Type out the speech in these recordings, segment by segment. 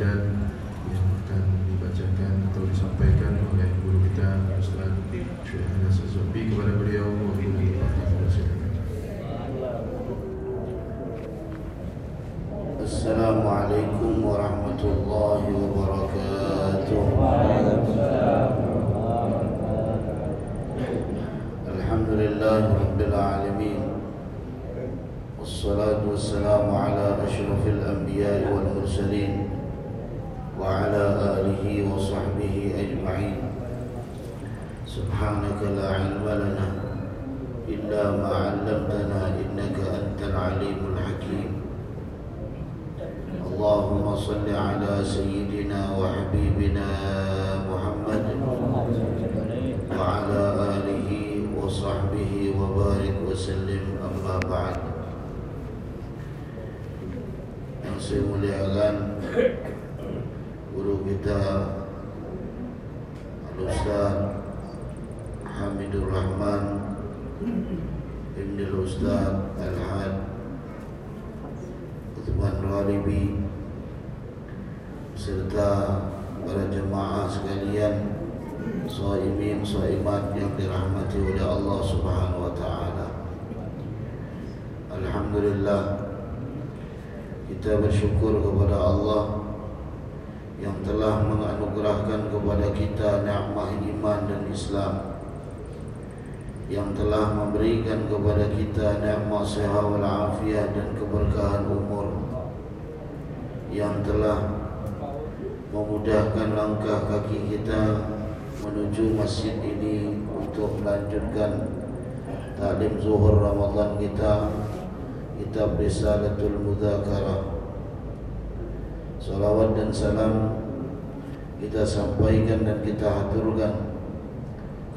done سبحانك لا علم لنا إلا ما علمتنا إنك أنت العليم الحكيم. اللهم صل على سيدنا وحبيبنا محمد وعلى آله وصحبه وبارك وسلم. أما بعد yang saya muliakan guru kita Ibn Al-Ustaz Al-Had Uthman Ralibi serta para jemaah sekalian Saimin, saimat yang dirahmati oleh Allah Subhanahu wa taala. Alhamdulillah kita bersyukur kepada Allah yang telah menganugerahkan kepada kita nikmat iman dan Islam yang telah memberikan kepada kita nikmat sehat wal afiat dan keberkahan umur. Yang telah memudahkan langkah kaki kita menuju masjid ini untuk melanjutkan taklim zuhur Ramadan kita kitab Risalatul Mudzakarah. Salawat dan salam kita sampaikan dan kita haturkan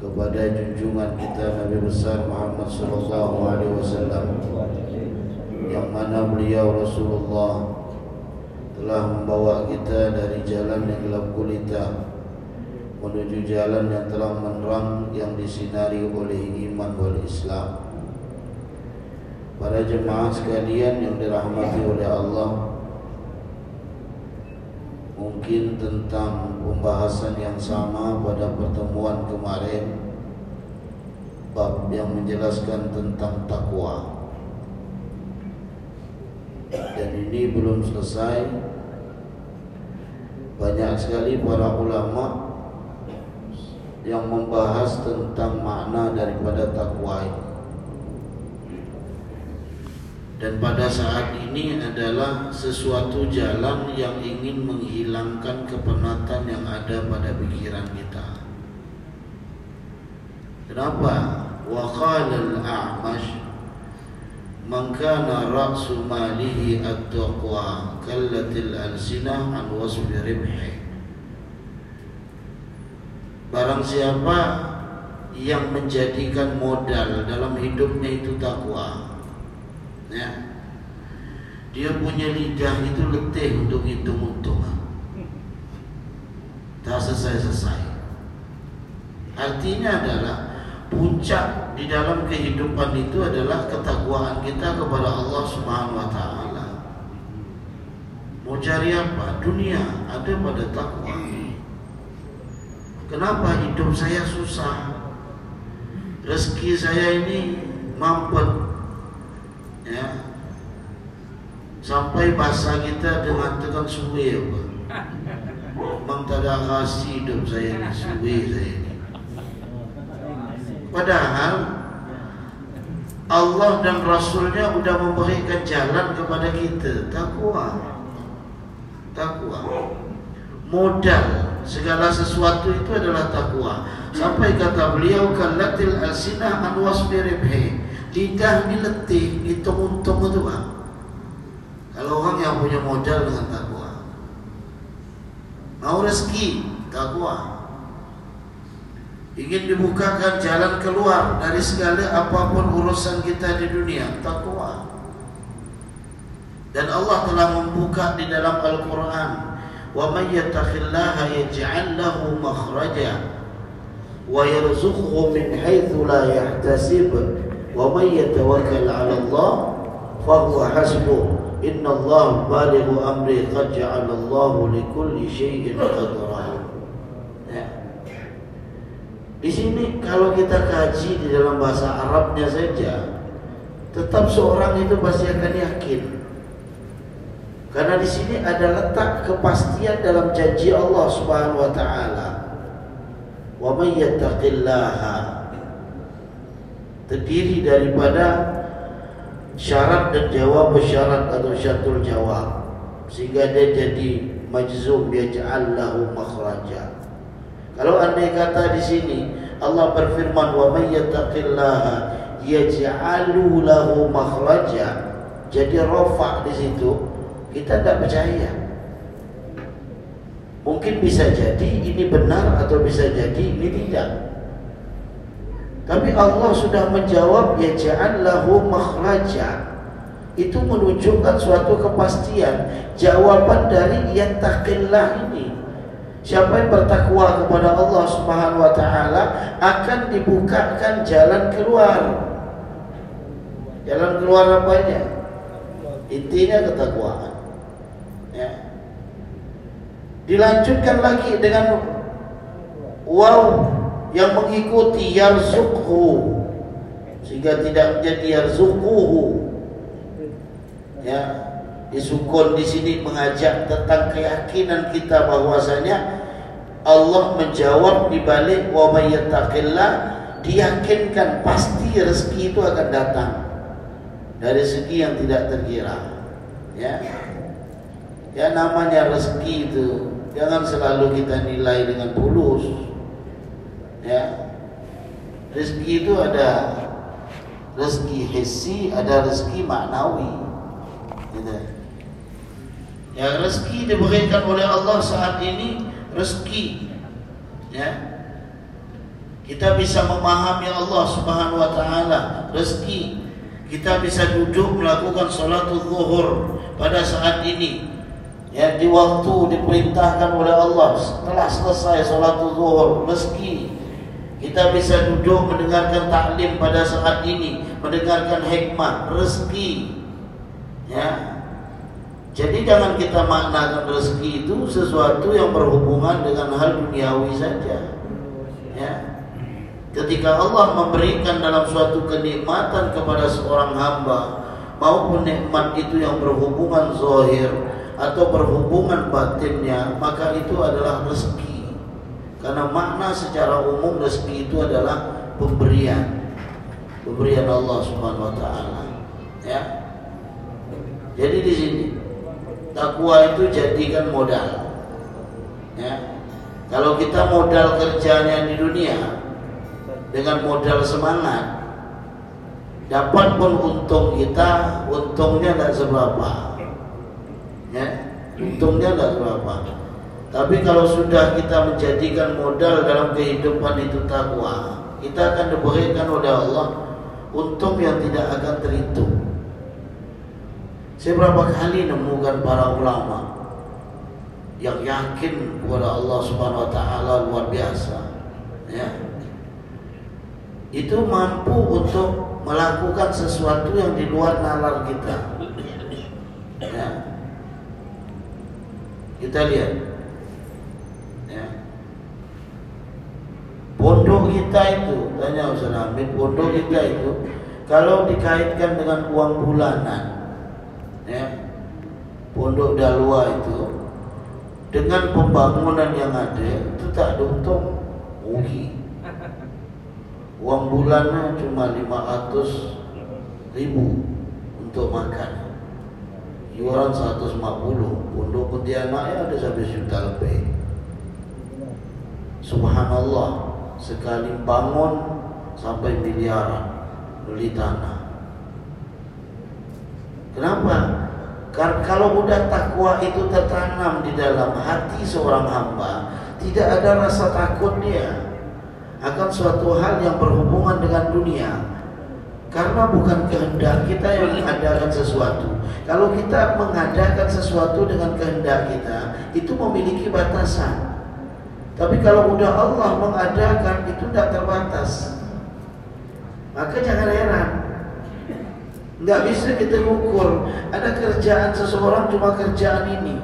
kepada junjungan kita Nabi besar Muhammad sallallahu alaihi wasallam yang mana beliau Rasulullah telah membawa kita dari jalan yang gelap gulita menuju jalan yang terang menerang yang disinari oleh iman wal Islam. Para jemaah sekalian yang dirahmati oleh Allah, mungkin tentang pembahasan yang sama pada pertemuan kemarin bab yang menjelaskan tentang takwa. Dan ini belum selesai. Banyak sekali para ulama yang membahas tentang makna daripada takwa ini. Dan pada saat ini adalah sesuatu jalan yang ingin menghilangkan kepenatan yang ada pada pikiran kita. Kenapa? Wa qala al-a'mash man kana ra'su malihi at-taqwa kallatil alsinah an wasfi ribhi. Barang siapa yang menjadikan modal dalam hidupnya itu takwa ya. Dia punya lidah itu letih untuk hitung untung. Tak selesai-selesai. Artinya adalah puncak di dalam kehidupan itu adalah ketakwaan kita kepada Allah Subhanahu wa taala. Mau cari apa? Dunia ada pada takwa. Kenapa hidup saya susah? Rezeki saya ini mampet ya sampai bahasa kita dengan suwe apa Bang tak ada kasih hidup saya ini suwe saya. Ini padahal Allah dan Rasulnya sudah memberikan jalan kepada kita. Takwa. Takwa. Modal segala sesuatu itu adalah takwa. Sampai kata beliau kalatil alsinah an wasbi ribhi lidah ni letih, hitung-untung itu bang. Kalau orang yang punya modal dengan takwa, mau rezeki takwa, ingin dibukakan jalan keluar dari segala apa pun urusan kita di dunia takwa. Dan Allah telah membuka di dalam Al-Quran, wa may yattaqillaha yaj'al lahu makhraja wa yarzuqhu min haitsu la yahtasib wa may yatawakkal 'ala Allah fa huwa hasbuh. Inna Allah balighu amri qad ja'ala Allah li kulli syai'in qadra. Ya. Di sini kalau kita kaji di dalam bahasa Arabnya saja, tetap seorang itu pasti akan yakin. Karena di sini ada letak kepastian dalam janji Allah Subhanahu wa taala. Wa may yattaqillaha terdiri daripada syarat dan jawab syarat atau syatul jawab. Sehingga dia jadi majzum dia ja'allahu makhraja. Kalau andai kata di sini Allah berfirman wa may yattaqillaha yaj'alu lahu makhraja jadi rafa di situ kita tidak percaya. Mungkin bisa jadi ini benar atau bisa jadi ini tidak tapi Allah sudah menjawab ya ja'allahu makhraja. Itu menunjukkan suatu kepastian jawaban dari yang takillah ini. Siapa yang bertakwa kepada Allah Subhanahu wa taala akan dibukakan jalan keluar. Jalan keluar apanya? Intinya ketakwaan. Ya. Dilanjutkan lagi dengan wow yang mengikuti yarzuqhu sehingga tidak menjadi yarzuquhu. Ya disukun di sini mengajak tentang keyakinan kita bahwasanya Allah menjawab di balik wa may diyakinkan pasti rezeki itu akan datang dari segi yang tidak terkira. Ya ya namanya rezeki itu jangan selalu kita nilai dengan tulus ya. Rezeki itu ada rezeki hissi ada rezeki maknawi. Gitu. ya rezeki diberikan oleh Allah saat ini rezeki. Ya. Kita bisa memahami Allah Subhanahu wa taala rezeki. Kita bisa duduk melakukan salatul zuhur pada saat ini. Ya di waktu diperintahkan oleh Allah setelah selesai salatul zuhur rezeki kita bisa duduk mendengarkan taklim pada saat ini, mendengarkan hikmah, rezeki. Ya. Jadi jangan kita maknakan rezeki itu sesuatu yang berhubungan dengan hal duniawi saja. Ya. Ketika Allah memberikan dalam suatu kenikmatan kepada seorang hamba maupun nikmat itu yang berhubungan zahir atau berhubungan batinnya, maka itu adalah rezeki. Karena makna secara umum rezeki itu adalah pemberian. Pemberian Allah Subhanahu wa taala. Ya. Jadi di sini takwa itu jadikan modal. Ya. Kalau kita modal kerjanya di dunia dengan modal semangat dapat pun untung kita untungnya tidak seberapa ya untungnya tidak seberapa tapi kalau sudah kita menjadikan modal dalam kehidupan itu takwa, kita akan diberikan oleh Allah untung yang tidak akan terhitung. Saya berapa kali nemukan para ulama yang yakin kepada Allah Subhanahu wa taala luar biasa. Ya. Itu mampu untuk melakukan sesuatu yang di luar nalar kita. Ya. Kita lihat Pondok kita itu, tanya Ustaz Hamid, pondok kita itu kalau dikaitkan dengan uang bulanan, ya, pondok dalua itu dengan pembangunan yang ada itu tak ada untung rugi. Uang bulannya cuma 500 ribu untuk makan. Iuran 150, pondok Pontianak ada sampai juta lebih. Subhanallah sekali bangun sampai miliaran beli tanah. Kenapa? Karena kalau udah takwa itu tertanam di dalam hati seorang hamba, tidak ada rasa takut dia akan suatu hal yang berhubungan dengan dunia. Karena bukan kehendak kita yang mengadakan sesuatu. Kalau kita mengadakan sesuatu dengan kehendak kita, itu memiliki batasan. Tapi kalau udah Allah mengadakan itu tidak terbatas. Maka jangan heran. Nggak bisa kita ukur ada kerjaan seseorang cuma kerjaan ini.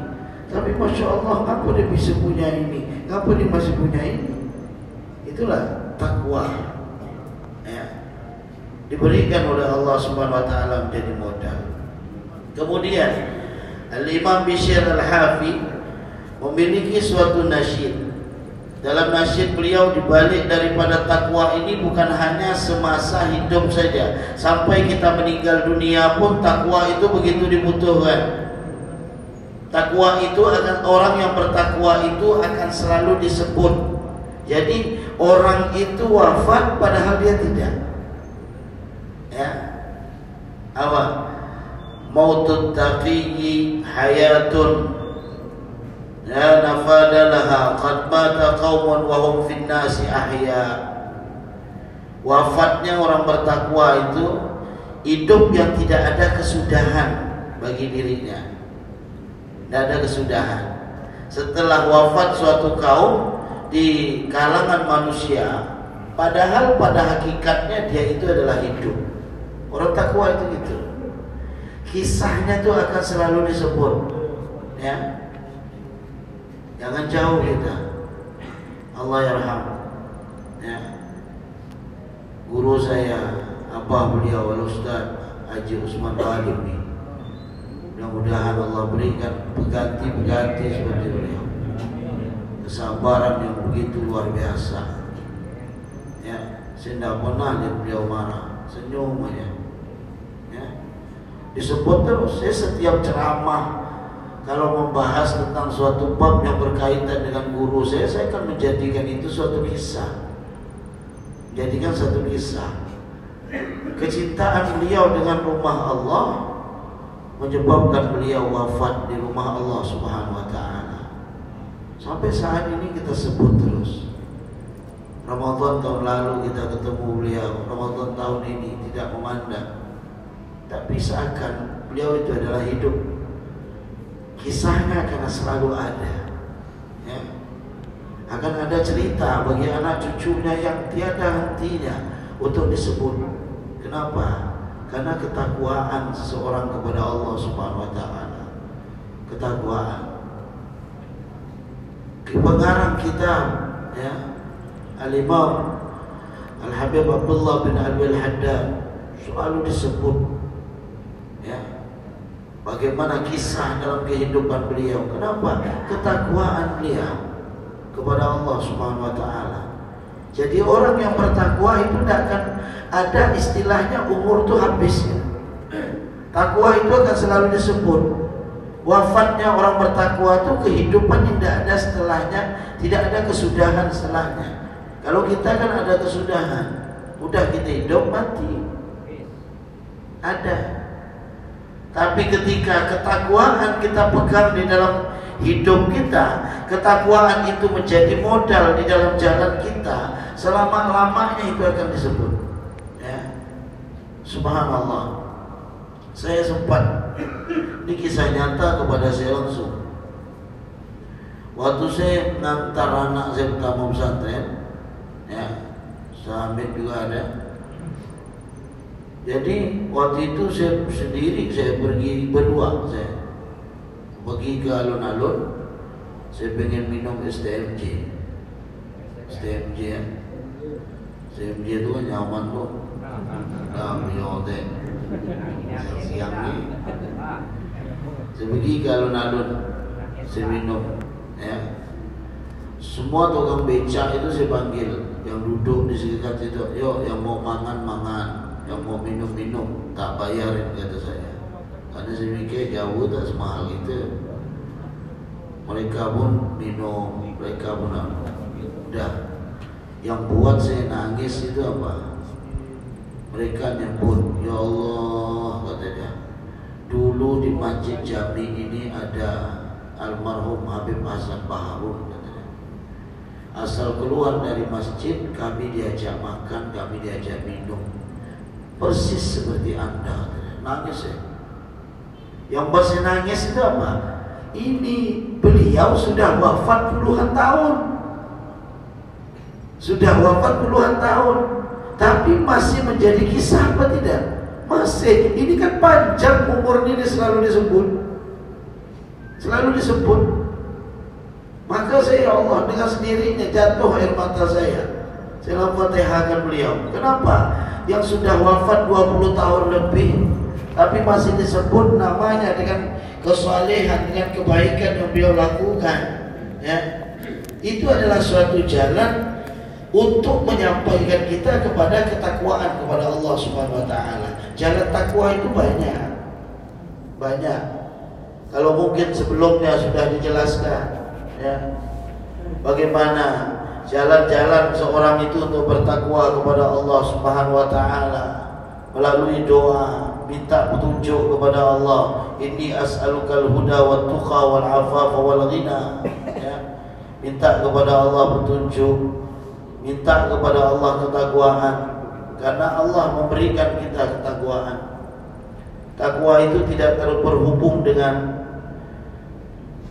Tapi masya Allah, apa dia bisa punya ini? Apa dia masih punya ini? Itulah takwa. Ya. Diberikan oleh Allah Subhanahu Wa Taala menjadi modal. Kemudian Al Imam Bishr Al Hafi memiliki suatu nasyid dalam nasyid beliau dibalik daripada takwa ini bukan hanya semasa hidup saja. Sampai kita meninggal dunia pun takwa itu begitu dibutuhkan. Takwa itu akan orang yang bertakwa itu akan selalu disebut. Jadi orang itu wafat padahal dia tidak. Ya. Apa? Mautut taqiyyi hayatun la nafada laha qad mata qaumun wa hum fin nasi ahya. Wafatnya orang bertakwa itu hidup yang tidak ada kesudahan bagi dirinya. Tidak ada kesudahan. Setelah wafat suatu kaum di kalangan manusia padahal pada hakikatnya dia itu adalah hidup. Orang takwa itu gitu. Kisahnya itu akan selalu disebut ya Jangan jauh kita. Allah yarham. Ya. Guru saya apa beliau Al Ustaz Haji Usman Ghalib ni. Mudah-mudahan Allah berikan pengganti-pengganti seperti beliau. Kesabaran yang begitu luar biasa. Ya, saya tidak pernah lihat beliau marah, senyum aja. Ya. Disebut terus, saya setiap ceramah kalau membahas tentang suatu bab yang berkaitan dengan guru saya, saya akan menjadikan itu suatu kisah. Jadikan satu kisah. Kecintaan beliau dengan rumah Allah menyebabkan beliau wafat di rumah Allah Subhanahu wa taala. Sampai saat ini kita sebut terus. Ramadan tahun lalu kita ketemu beliau, Ramadan tahun ini tidak memandang. Tapi seakan beliau itu adalah hidup kisahnya akan selalu ada ya. akan ada cerita bagi anak cucunya yang tiada hentinya untuk disebut. Kenapa? Karena ketakwaan seseorang kepada Allah Subhanahu wa taala. Ketakwaan. Pengarang kita ya. Al-Imam Al-Habib Abdullah bin Al Haddad selalu disebut Bagaimana kisah dalam kehidupan beliau? Kenapa? Ketakwaan beliau kepada Allah Subhanahu wa taala. Jadi orang yang bertakwa itu tidak akan ada istilahnya umur itu habisnya. Takwa itu akan selalu disebut. Wafatnya orang bertakwa itu kehidupan yang tidak ada setelahnya, tidak ada kesudahan setelahnya. Kalau kita kan ada kesudahan, udah kita hidup mati. Ada tapi ketika ketakwaan kita pegang di dalam hidup kita, ketakwaan itu menjadi modal di dalam jalan kita, selama-lamanya itu akan disebut. Ya. Subhanallah. Saya sempat ini kisah nyata kepada saya langsung. Waktu saya ngantar anak saya pertama pesantren, ya, Sambil juga ada. Jadi waktu itu saya sendiri saya pergi berdua saya. Pergi ke alun-alun saya pengen minum STMJ STMJ ya. STMJ itu kan nyaman tuh dalam yote. Siang ini saya pergi ke alun-alun saya minum ya. Semua tukang becak itu saya panggil yang duduk di sekitar situ. Yuk yang mau mangan mangan yang mau minum-minum tak bayarin kata saya. Karena saya mikir jauh tak semahal itu mereka pun minum mereka pun udah yang buat saya nangis itu apa? Mereka nyebut ya Allah katanya dulu di masjid Jami ini ada almarhum Habib Hasan Baharun asal keluar dari masjid kami diajak makan kami diajak minum persis seperti anda. Nangis ya yang pasti nangis itu apa? Ini beliau sudah wafat puluhan tahun. Sudah wafat puluhan tahun. Tapi masih menjadi kisah apa tidak? Masih, ini kan panjang umur ini selalu disebut. Selalu disebut. Maka saya ya Allah dengan sendirinya jatuh air mata saya. Saya fatihahkan beliau. Kenapa? Yang sudah wafat 20 tahun lebih tapi masih disebut namanya dengan kesalehan dengan kebaikan yang beliau lakukan ya itu adalah suatu jalan untuk menyampaikan kita kepada ketakwaan kepada Allah Subhanahu wa taala. Jalan takwa itu banyak. Banyak. Kalau mungkin sebelumnya sudah dijelaskan ya. Bagaimana jalan-jalan seorang itu untuk bertakwa kepada Allah Subhanahu wa taala melalui doa, minta petunjuk kepada Allah. Ini as'alukal huda wa tuqa wal afafa wal ghina. Ya. Minta kepada Allah petunjuk, minta kepada Allah ketakwaan karena Allah memberikan kita ketakwaan. Takwa itu tidak terhubung dengan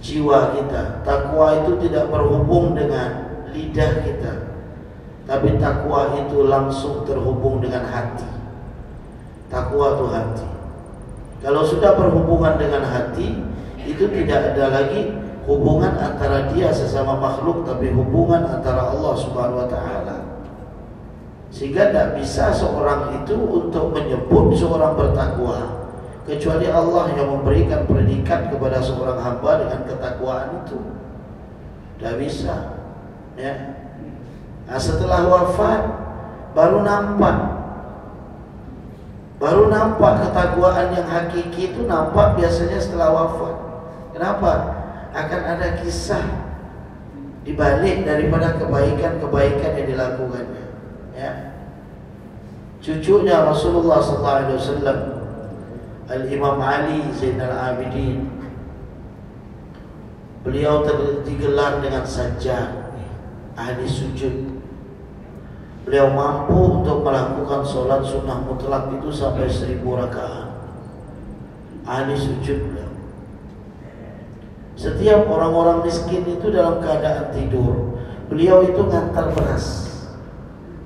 jiwa kita. Takwa itu tidak berhubung dengan lidah kita. Tapi takwa itu langsung terhubung dengan hati. Takwa itu hati. Kalau sudah berhubungan dengan hati, itu tidak ada lagi hubungan antara dia sesama makhluk tapi hubungan antara Allah Subhanahu wa taala. Sehingga tidak bisa seorang itu untuk menyebut seorang bertakwa kecuali Allah yang memberikan predikat kepada seorang hamba dengan ketakwaan itu. Tidak bisa. Ya. Nah, setelah wafat baru nampak Baru nampak ketakwaan yang hakiki itu nampak biasanya setelah wafat. Kenapa? Akan ada kisah dibalik daripada kebaikan-kebaikan yang dilakukannya. Ya. Cucunya Rasulullah sallallahu alaihi wasallam Al-Imam Ali Zainal Abidin Beliau digelar dengan sajjah ahli sujud Beliau mampu untuk melakukan sholat sunnah mutlak itu sampai seribu rakaat. Ahli sujud beliau. Setiap orang-orang miskin itu dalam keadaan tidur, beliau itu ngantar beras,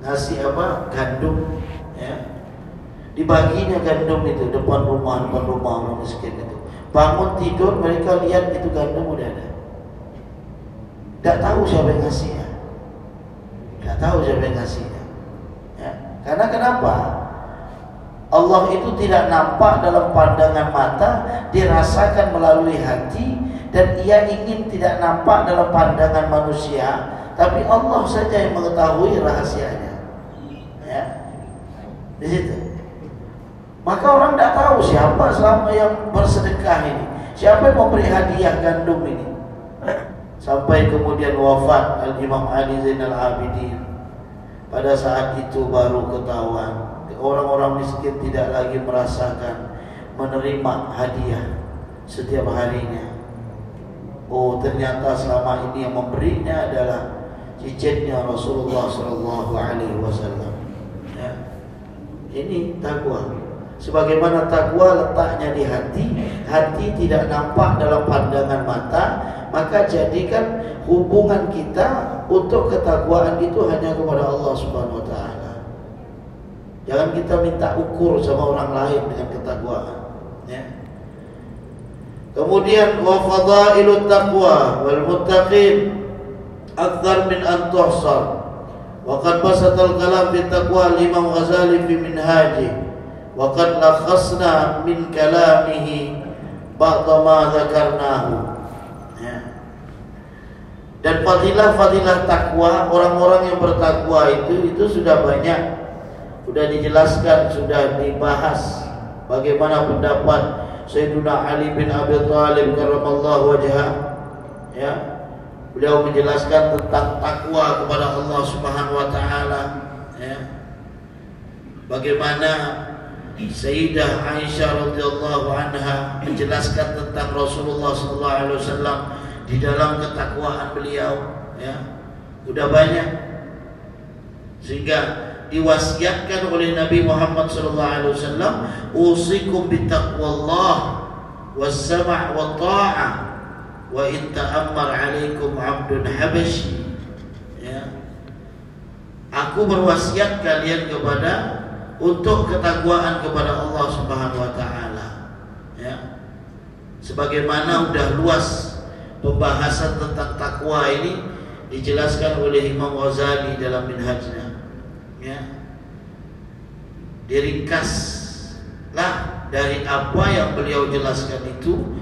ngasih apa? Gandum, ya. Dibaginya gandum itu depan rumah, depan rumah orang miskin itu. Bangun tidur mereka lihat itu gandum udah ada. Tidak tahu siapa yang ngasihnya. Tidak tahu siapa yang ngasih. Karena kenapa? Allah itu tidak nampak dalam pandangan mata, dirasakan melalui hati dan ia ingin tidak nampak dalam pandangan manusia, tapi Allah saja yang mengetahui rahasianya. Ya. Di situ. Maka orang tidak tahu siapa selama yang bersedekah ini, siapa yang memberi hadiah gandum ini. Sampai kemudian wafat Al Imam Ali Zainal Abidin pada saat itu baru ketahuan orang-orang miskin tidak lagi merasakan menerima hadiah setiap harinya. Oh ternyata selama ini yang memberinya adalah cicitnya Rasulullah Sallallahu Alaihi Wasallam. Ya. Ini takwa. Sebagaimana takwa letaknya di hati, hati tidak nampak dalam pandangan mata, maka jadikan hubungan kita untuk ketakwaan itu hanya kepada Allah Subhanahu wa taala. Jangan kita minta ukur sama orang lain dengan ketakwaan, ya. Kemudian wa fadailut taqwa wal muttaqin akthar min an tuhsar. Wa qad basatal kalam fi taqwa Imam Ghazali fi minhaji qad lakhasna min kalamihi ba'd ma dzakarnahu. Dan fadilah-fadilah takwa orang-orang yang bertakwa itu itu sudah banyak, sudah dijelaskan, sudah dibahas. Bagaimana pendapat Sayyidina Ali bin Abi Thalib karramallahu wajhah ya. Beliau menjelaskan tentang takwa kepada Allah Subhanahu wa taala. Ya. Bagaimana Sayyidah Aisyah radhiyallahu anha menjelaskan tentang Rasulullah sallallahu alaihi wasallam di dalam ketakwaan beliau ya. Sudah banyak. Sehingga diwasiatkan oleh Nabi Muhammad sallallahu alaihi wasallam usikum bittaqwallah was-sam' wa ta'ah wa in ta'ammar 'alaikum 'abdun habasyi ya. Aku berwasiat kalian kepada untuk ketakwaan kepada Allah Subhanahu wa taala. Ya. Sebagaimana udah luas pembahasan tentang takwa ini dijelaskan oleh Imam Ghazali dalam Minhajnya. Ya. Diringkaslah dari apa yang beliau jelaskan itu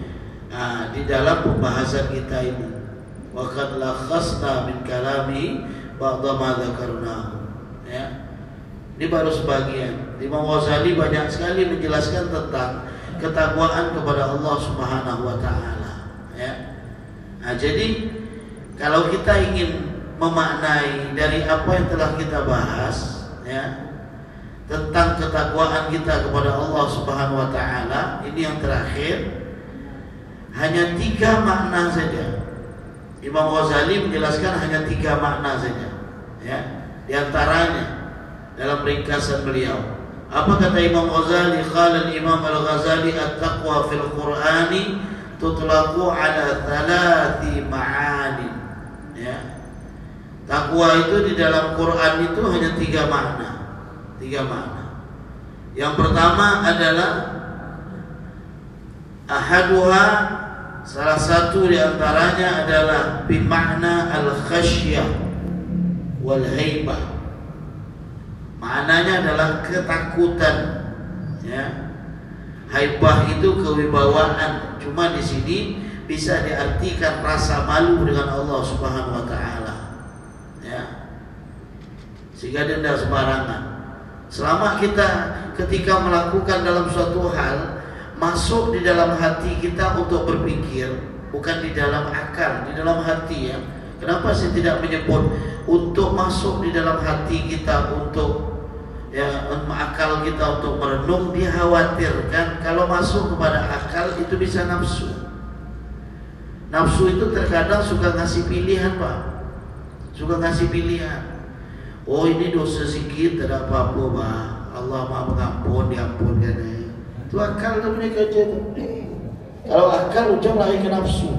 nah, di dalam pembahasan kita ini. Wa qad lakhasna min kalami ba'da ma dzakarnahu. Ya. Ini baru sebagian. Imam Ghazali banyak sekali menjelaskan tentang ketakwaan kepada Allah Subhanahu wa taala, ya. Nah, jadi kalau kita ingin memaknai dari apa yang telah kita bahas, ya, tentang ketakwaan kita kepada Allah Subhanahu wa taala, ini yang terakhir hanya tiga makna saja. Imam Ghazali menjelaskan hanya tiga makna saja, ya. Di antaranya dalam ringkasan beliau. Apa kata Imam Ghazali? Qala Imam Al-Ghazali at-taqwa fil Qur'ani tutlaqu ala thalathi ma'ani. Ya. Takwa itu di dalam Quran itu hanya tiga makna. Tiga makna. Yang pertama adalah ahaduha salah satu di antaranya adalah bimakna al-khasyah wal haibah Maknanya adalah ketakutan. Ya. Haibah itu kewibawaan. Cuma di sini bisa diartikan rasa malu dengan Allah Subhanahu wa taala. Ya. Sehingga tidak sembarangan. Selama kita ketika melakukan dalam suatu hal masuk di dalam hati kita untuk berpikir, bukan di dalam akal, di dalam hati ya. Kenapa saya tidak menyebut untuk masuk di dalam hati kita untuk ya akal kita untuk merenung dikhawatirkan kalau masuk kepada akal itu bisa nafsu. Nafsu itu terkadang suka ngasih pilihan pak. Suka ngasih pilihan. Oh ini dosa sedikit tidak apa-apa pak. Allah maha mengampun diampunkan itu akal itu punya kerja kalau akal ujung lari ke nafsu.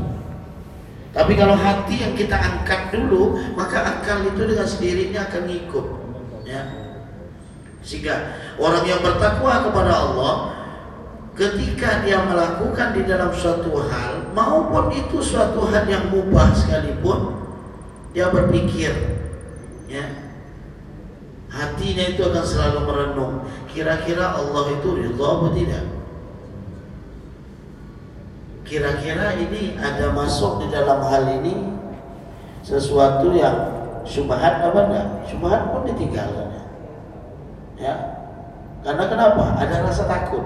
Tapi kalau hati yang kita angkat dulu maka akal itu dengan sendirinya akan ngikut ya sehingga orang yang bertakwa kepada Allah ketika dia melakukan di dalam suatu hal maupun itu suatu hal yang mubah sekalipun dia berpikir ya hatinya itu akan selalu merenung kira-kira Allah itu ridha atau tidak? Kira-kira ini ada masuk di dalam hal ini sesuatu yang syubhat apa enggak? Syubhat pun ditinggalkan Ya. Karena kenapa? Ada rasa takut.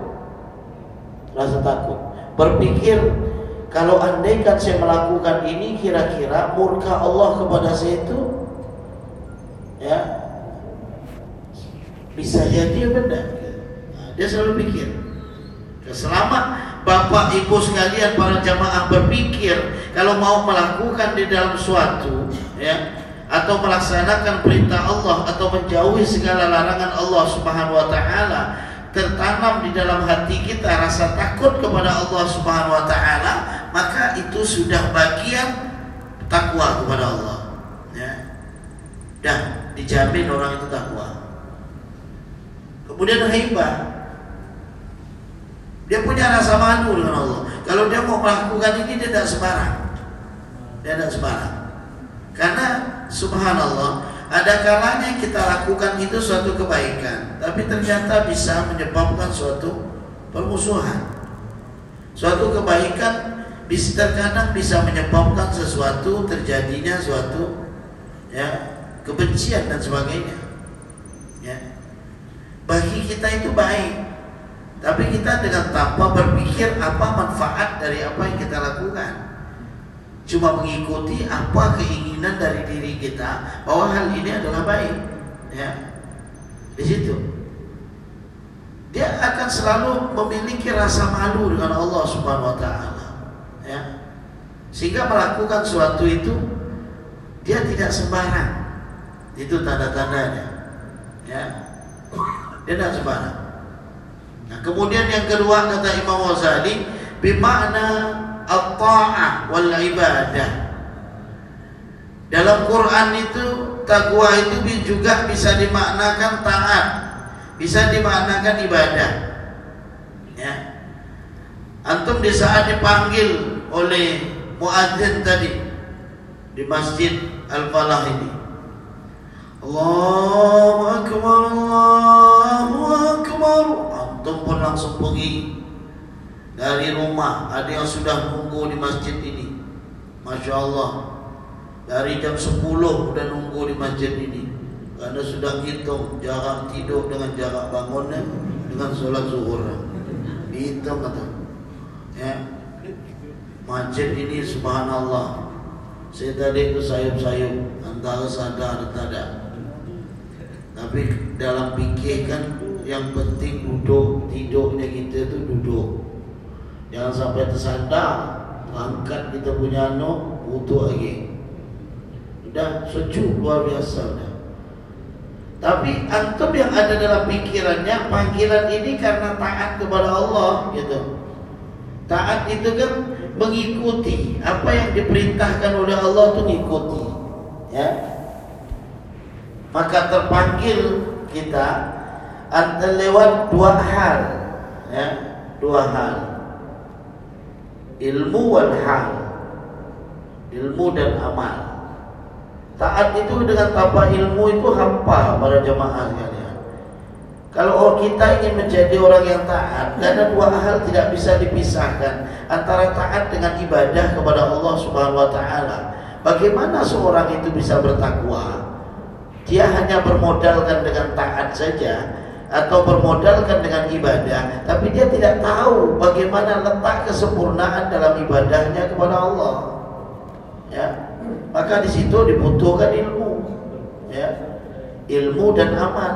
Rasa takut. Berpikir kalau andaikan saya melakukan ini kira-kira murka Allah kepada saya itu ya bisa jadi benar. Nah, dia selalu pikir. Selama Bapak Ibu sekalian para jamaah berpikir kalau mau melakukan di dalam suatu ya atau melaksanakan perintah Allah atau menjauhi segala larangan Allah Subhanahu wa taala tertanam di dalam hati kita rasa takut kepada Allah Subhanahu wa taala maka itu sudah bagian takwa kepada Allah. Ya. Dan dijamin orang itu takwa. Kemudian haibah dia punya rasa malu dengan Allah. Kalau dia mau melakukan ini dia tidak sembarang. Dia tidak sembarang karena subhanallah ada kalanya kita lakukan itu suatu kebaikan tapi ternyata bisa menyebabkan suatu permusuhan. Suatu kebaikan bisa terkadang bisa menyebabkan sesuatu terjadinya suatu ya kebencian dan sebagainya. Ya. Bagi kita itu baik. Tapi kita dengan tanpa berpikir apa manfaat dari apa yang kita lakukan cuma mengikuti apa keinginan dari diri kita bahwa hal ini adalah baik ya. Di situ. Dia akan selalu memiliki rasa malu dengan Allah Subhanahu wa taala ya. Sehingga melakukan suatu itu dia tidak sembarang. Itu tanda-tandanya ya. Dia tidak sembarang. Nah kemudian yang kedua kata Imam Ghazali bimakna at-ta'ah wal ibadah. Dalam Quran itu takwa itu juga bisa dimaknakan taat bisa dimaknakan ibadah. Ya. Antum di saat dipanggil oleh muadzin tadi di Masjid Al-Falah ini. Allahu Akbar, Allahu Akbar. Antum pun langsung pergi dari rumah. Ada yang sudah nunggu di masjid ini. Masya Allah. Dari jam 10 sudah nunggu di masjid ini. Karena sudah hitung jarak tidur dengan jarak bangunnya dengan sholat zuhur. Dihitung kata. Ya. Masjid ini subhanallah. Saya tadi itu sayup-sayup antara sadar dan tidak. Tapi dalam pikir kan yang penting duduk tidurnya kita itu duduk. Jangan sampai tersandar, angkat kita punya anak, butuh lagi. Sudah sejuk luar biasa sudah. Tapi antum yang ada dalam pikirannya panggilan ini karena taat kepada Allah gitu. Taat itu kan mengikuti apa yang diperintahkan oleh Allah itu mengikuti. Ya. Maka terpanggil kita lewat dua hal, ya, dua hal. Ilmu wal hal. Ilmu dan amal. Taat itu dengan tanpa ilmu itu hampa pada jemaah sekalian. Kalau kita ingin menjadi orang yang taat, karena dua hal tidak bisa dipisahkan antara taat dengan ibadah kepada Allah Subhanahu wa taala. Bagaimana seorang itu bisa bertakwa? Dia hanya bermodalkan dengan taat saja atau bermodalkan dengan ibadah, tapi dia tidak tahu bagaimana letak kesempurnaan dalam ibadahnya kepada Allah. Ya, maka di situ dibutuhkan ilmu. Ya. Ilmu dan amal.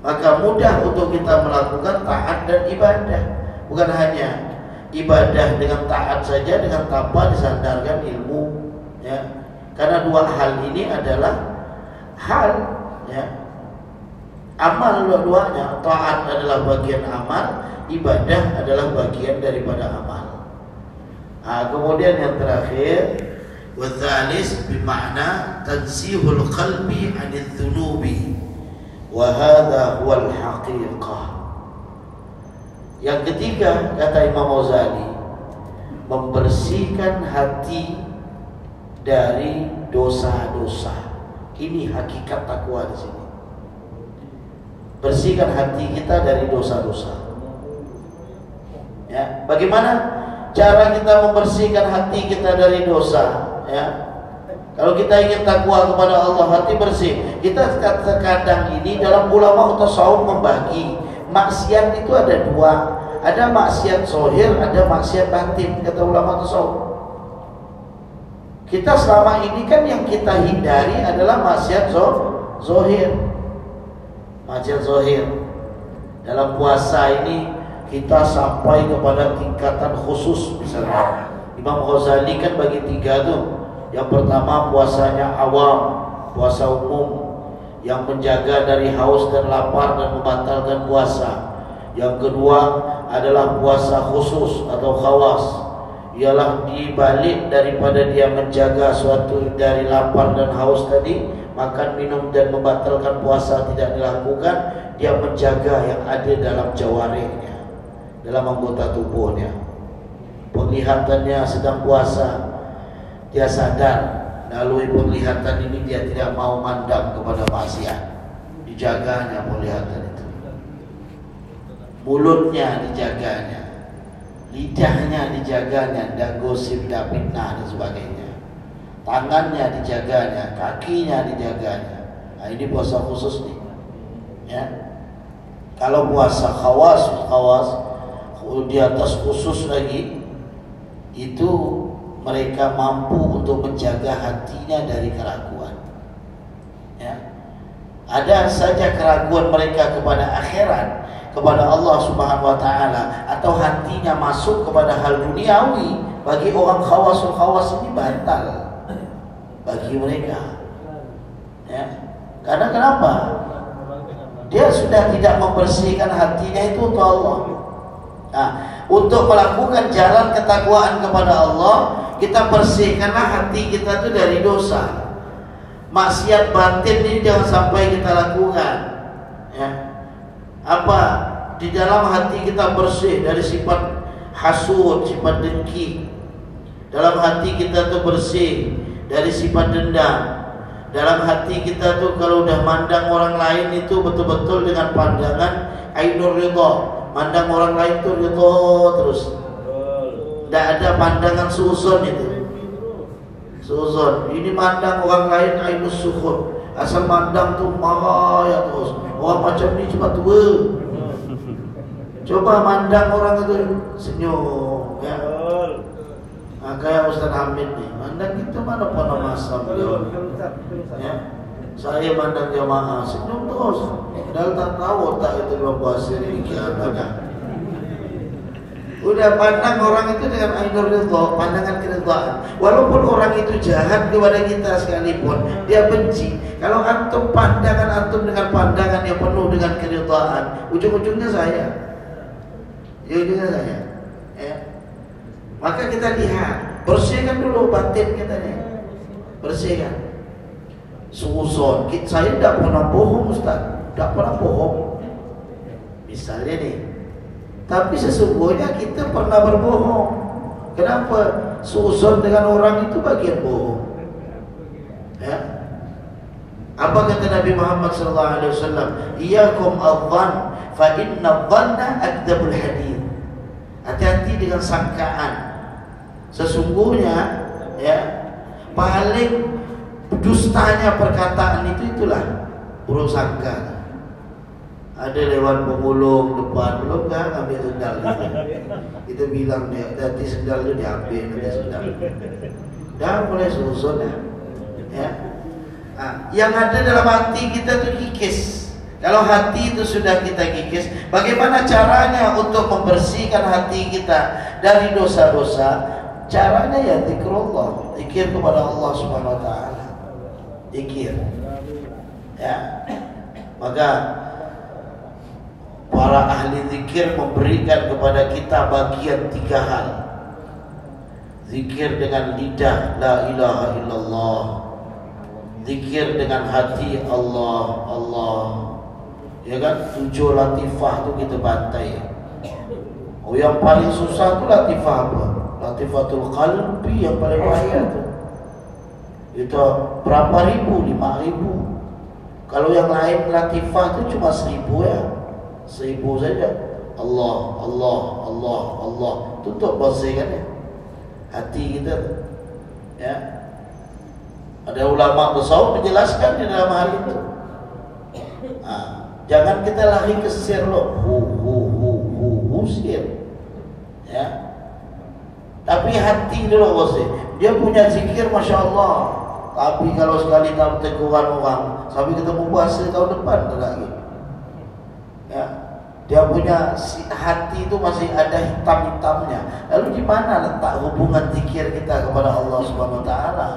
Maka mudah untuk kita melakukan taat dan ibadah. Bukan hanya ibadah dengan taat saja dengan tanpa disandarkan ilmu. Ya. Karena dua hal ini adalah hal ya amal dua-duanya taat adalah bagian amal ibadah adalah bagian daripada amal. Nah, kemudian yang terakhir wadzalis bimana tansihul qalbi anil dhunubi wa hadha huwal haqiqah yang ketiga kata Imam Ghazali membersihkan hati dari dosa-dosa. Ini hakikat takwa di sini. Bersihkan hati kita dari dosa-dosa. Ya, bagaimana cara kita membersihkan hati kita dari dosa? ya. Kalau kita ingin takwa kepada Allah hati bersih, kita terkadang ini dalam ulama tasawuf membagi maksiat itu ada dua, ada maksiat zohir, ada maksiat batin kata ulama tasawuf. Kita selama ini kan yang kita hindari adalah maksiat zohir, maksiat zohir. Dalam puasa ini kita sampai kepada tingkatan khusus misalnya. Imam Ghazali kan bagi tiga tuh yang pertama puasanya awam, puasa umum yang menjaga dari haus dan lapar dan membatalkan puasa. Yang kedua adalah puasa khusus atau khawas. Ialah dibalik daripada dia menjaga suatu dari lapar dan haus tadi, makan minum dan membatalkan puasa tidak dilakukan, dia menjaga yang ada dalam jawarihnya, dalam anggota tubuhnya. Penglihatannya sedang puasa, dia sadar melalui penglihatan ini dia tidak mau mandang kepada maksiat. Dijaganya penglihatan itu. Mulutnya dijaganya lidahnya dijaganya dan gosip dan fitnah dan sebagainya tangannya dijaganya kakinya dijaganya nah, ini puasa khusus nih ya kalau puasa khawas khawas di atas khusus lagi itu mereka mampu untuk menjaga hatinya dari keraguan. Ya. Ada saja keraguan mereka kepada akhirat, kepada Allah Subhanahu wa taala atau hatinya masuk kepada hal duniawi bagi orang khawasul khawas ini batal bagi mereka. Ya. Karena kenapa? Dia sudah tidak membersihkan hatinya itu untuk Allah. Nah, untuk melakukan jalan ketakwaan kepada Allah, kita bersihkanlah hati kita itu dari dosa. Maksiat batin ini jangan sampai kita lakukan. Ya. apa di dalam hati kita bersih dari sifat hasud, sifat dengki. Dalam hati kita tu bersih dari sifat dendam. Dalam hati kita tu kalau dah mandang orang lain itu betul-betul dengan pandangan ainur ridha. Mandang orang lain tu ridha terus. Tak ada pandangan suzon itu. Suzon. Ini mandang orang lain ainus sukhut. Asal mandang tu marah ya terus. Orang macam ni cuma tua. Coba mandang orang itu senyum ya. Ha, kayak Ustaz Hamid ni Mandang kita mana pernah masa beliau ya. Saya mandang jamaah Senyum terus Padahal tak tahu tak itu dalam puasa ni Kiamat Udah pandang orang itu dengan ainur ridha, pandangan keridhaan. Walaupun orang itu jahat kepada kita sekalipun, dia benci. Kalau antum pandangan antum dengan pandangan yang penuh dengan keridhaan, ujung-ujungnya saya. Ujung-ujungnya saya. Maka kita lihat, bersihkan dulu batin kita ni. Bersihkan. Suzon, saya tidak pernah bohong Ustaz. Tidak pernah bohong. Misalnya nih, tapi sesungguhnya kita pernah berbohong. Kenapa? Suzon dengan orang itu bagian bohong. Ya. Apa kata Nabi Muhammad sallallahu alaihi wasallam? Iyakum adh-dhann fa inna adh-dhanna akdzabul. Hati-hati dengan sangkaan. Sesungguhnya ya paling dustanya perkataan itu itulah buruk sangka. Ada lewat pemulung depan belum kan ambil sendal kita. kita bilang dia nanti sendal itu diambil nanti sendal. Dah mulai susun ya, ya. Nah, yang ada dalam hati kita tu kikis. Kalau hati itu sudah kita kikis bagaimana caranya untuk membersihkan hati kita dari dosa-dosa caranya ya zikrullah zikir kepada Allah Subhanahu wa taala zikir ya maka para ahli zikir memberikan kepada kita bagian tiga hal. Zikir dengan lidah la ilaha illallah. Zikir dengan hati Allah Allah. Ya kan tujuh latifah tu kita bantai. Oh yang paling susah tu latifah apa? Latifatul qalbi yang paling bahaya tu. Itu berapa ribu? Lima ribu. Kalau yang lain latifah tu cuma seribu ya. Seribu saja. Allah Allah Allah Allah. Tutup bersihkan ya hati kita ya. Ada ulama besar menjelaskan di dalam hal itu. Ha. jangan kita lari ke sir lo hu hu hu hu hu sir tapi hati dulu bersih dia punya zikir masya Allah. Tapi kalau sekali tahu teguran orang sampai ketemu puasa tahun depan tak lagi. Ya. Dia punya hati itu masih ada hitam-hitamnya. Lalu di mana letak hubungan zikir kita kepada Allah Subhanahu wa taala?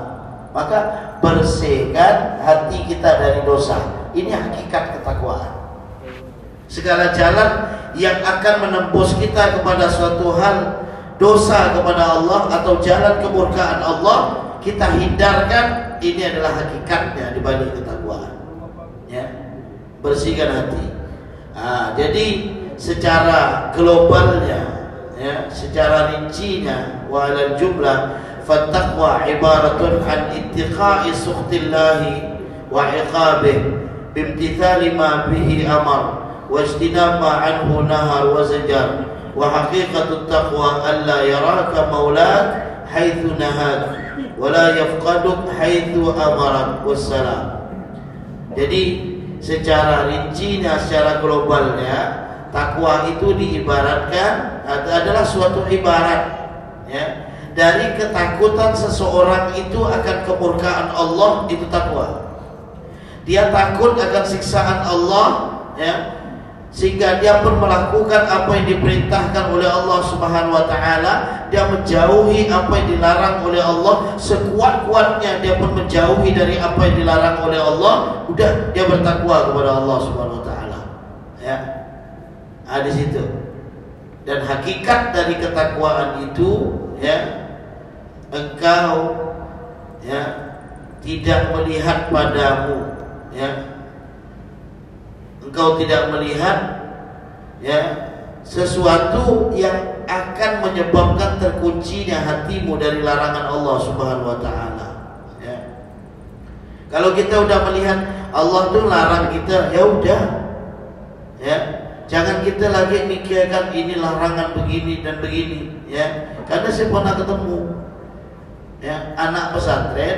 Maka bersihkan hati kita dari dosa. Ini hakikat ketakwaan. Segala jalan yang akan menembus kita kepada suatu hal dosa kepada Allah atau jalan kemurkaan Allah kita hindarkan ini adalah hakikatnya di balik ketakwaan. Ya bersihkan hati. Ha, jadi secara globalnya ya, secara rincinya wa jumlah fattaqwa ibaratun an ittiqa'i sukhtillahi wa iqabih bimtithali ma bihi amar wa ijtinaba anhu nahar wa zajar taqwa alla yaraka maulak haitsu nahad wa la yafqaduk haitsu amarak wassalam. Jadi secara rincinya secara globalnya takwa itu diibaratkan adalah suatu ibarat ya. Dari ketakutan seseorang itu akan kemurkaan Allah itu takwa. Dia takut akan siksaan Allah ya sehingga dia pun melakukan apa yang diperintahkan oleh Allah Subhanahu wa taala. Dia menjauhi apa yang dilarang oleh Allah. Sekuat-kuatnya dia pun menjauhi dari apa yang dilarang oleh Allah. Udah dia bertakwa kepada Allah Subhanahu wa taala. Ya. Ada di situ. Dan hakikat dari ketakwaan itu ya engkau ya tidak melihat padamu ya engkau tidak melihat ya sesuatu yang akan menyebabkan terkuncinya hatimu dari larangan Allah Subhanahu wa taala ya. Kalau kita udah melihat Allah tuh larang kita ya udah ya. Jangan kita lagi mikirkan ini larangan begini dan begini ya. Karena saya pernah ketemu ya anak pesantren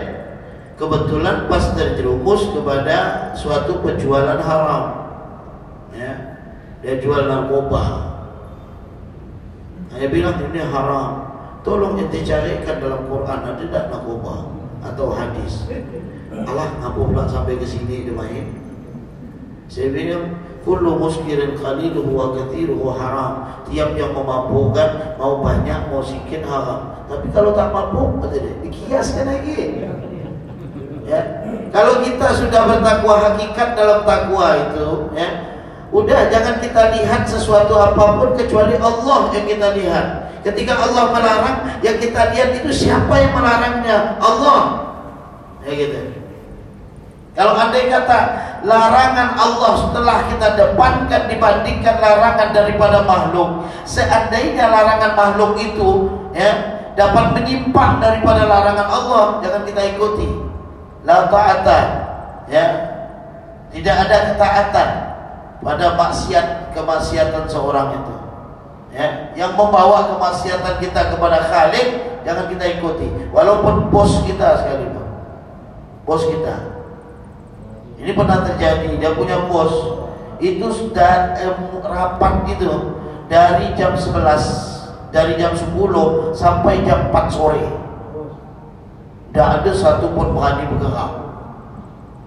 kebetulan pas terjerumus kepada suatu penjualan haram ya dia jual narkoba saya bilang ini haram. Tolong ente carikan dalam Quran ada tidak narkoba atau hadis. Allah ngapa pula sampai ke sini dia main? Saya bilang kullu muskirin qaliluhu wa kathiruhu haram. Tiap yang memabukkan mau banyak mau sedikit haram. Tapi kalau tak mabuk kata dia dikiaskan lagi. Ya. Kalau kita sudah bertakwa hakikat dalam takwa itu, ya, Udah jangan kita lihat sesuatu apa pun kecuali Allah yang kita lihat. Ketika Allah melarang, yang kita lihat itu siapa yang melarangnya? Allah. Ya gitu. Kalau andai kata larangan Allah setelah kita depankan dibandingkan larangan daripada makhluk, seandainya larangan makhluk itu ya dapat menyimpang daripada larangan Allah, jangan kita ikuti. La ta'ata ya. Tidak ada ketaatan pada maksiat kemaksiatan seorang itu. Ya yang membawa kemaksiatan kita kepada Khalik jangan kita ikuti. Walaupun bos kita sekalipun bos kita. Ini pernah terjadi dia punya bos. Itu sudah rapat gitu dari jam 11 dari jam 10 sampai jam 4 sore. Tidak ada satu pun berani bergerak.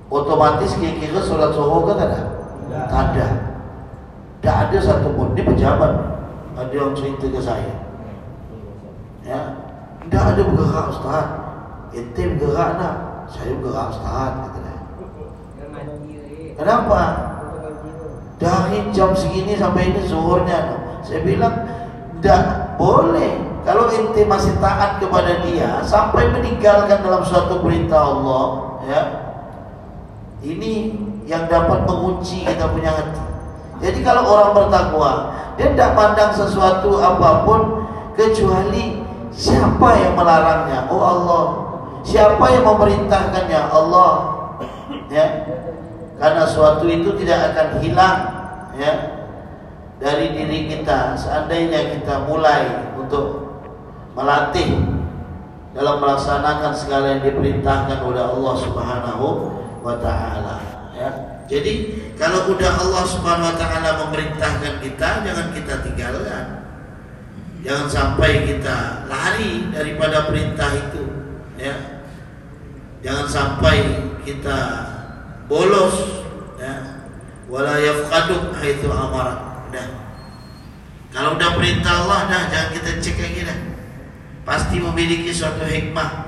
Otomatis kira-kira sholat zuhur kan ada tak ada. Tak ada satu pun. Ini pejabat. Ada yang cerita ke saya. Ya. Tak ada bergerak Ustaz. Ente bergerak nak. Saya bergerak Ustaz. Kata dia. Kenapa? Dari jam segini sampai ini zuhurnya. Saya bilang, tak boleh. Kalau ente masih taat kepada dia sampai meninggalkan dalam suatu perintah Allah, ya. Ini yang dapat mengunci kita punya hati. Jadi kalau orang bertakwa, dia tidak pandang sesuatu apa pun kecuali siapa yang melarangnya. Oh Allah. Siapa yang memerintahkannya? Allah. Ya. Karena suatu itu tidak akan hilang ya dari diri kita seandainya kita mulai untuk melatih dalam melaksanakan segala yang diperintahkan oleh Allah Subhanahu wa taala. Jadi kalau udah Allah Subhanahu wa taala memerintahkan kita jangan kita tinggalkan. Jangan sampai kita lari daripada perintah itu ya. Jangan sampai kita bolos ya. Wala yafqadu haitsu amara. Dah. Kalau udah perintah Allah dah jangan kita cek lagi dah. Pasti memiliki suatu hikmah